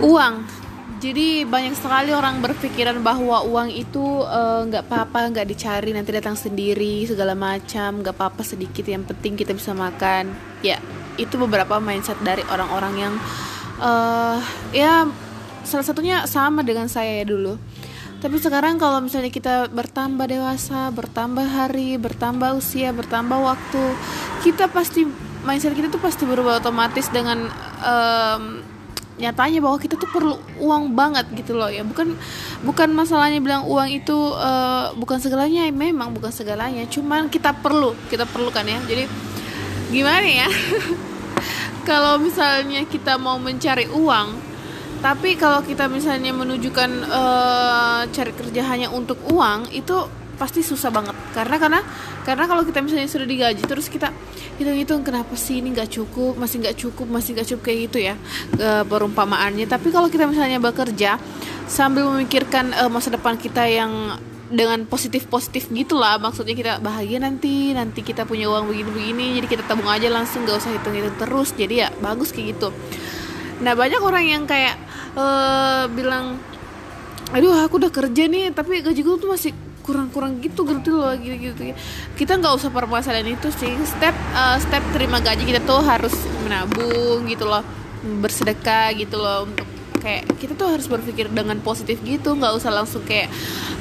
uang. Jadi banyak sekali orang berpikiran bahwa uang itu eh, nggak uh, apa-apa nggak dicari nanti datang sendiri segala macam nggak apa-apa sedikit yang penting kita bisa makan. Ya itu beberapa mindset dari orang-orang yang uh, ya salah satunya sama dengan saya ya dulu. Tapi sekarang kalau misalnya kita bertambah dewasa bertambah hari bertambah usia bertambah waktu kita pasti mindset kita tuh pasti berubah otomatis dengan um, nyatanya bahwa kita tuh perlu uang banget gitu loh ya. Bukan bukan masalahnya bilang uang itu uh, bukan segalanya memang bukan segalanya. Cuman kita perlu kita perlukan ya. Jadi gimana ya? Kalau misalnya kita mau mencari uang tapi kalau kita misalnya menunjukkan uh, cari kerja hanya untuk uang itu pasti susah banget. Karena karena karena kalau kita misalnya sudah digaji terus kita hitung-hitung kenapa sih ini nggak cukup masih nggak cukup masih nggak cukup kayak gitu ya uh, perumpamaannya. Tapi kalau kita misalnya bekerja sambil memikirkan uh, masa depan kita yang dengan positif positif gitulah maksudnya kita bahagia nanti nanti kita punya uang begini begini jadi kita tabung aja langsung gak usah hitung hitung terus jadi ya bagus kayak gitu. Nah banyak orang yang kayak uh, bilang aduh aku udah kerja nih tapi gaji gue tuh masih kurang-kurang gitu gitu loh gitu gitu. Kita nggak usah permasalahan itu sih. Step uh, step terima gaji kita tuh harus menabung gitu loh. Bersedekah gitu loh. Untuk kayak kita tuh harus berpikir dengan positif gitu. Nggak usah langsung kayak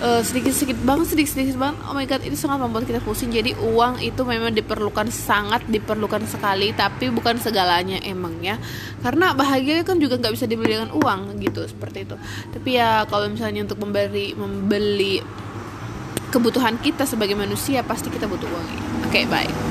eh, sedikit sedikit banget sedikit sedikit banget. Oh my god itu sangat membuat kita pusing. Jadi uang itu memang diperlukan sangat diperlukan sekali. Tapi bukan segalanya emang ya. Karena bahagia kan juga nggak bisa dibeli dengan uang gitu seperti itu. Tapi ya kalau misalnya untuk memberi membeli kebutuhan kita sebagai manusia pasti kita butuh uang. Oke, okay, bye.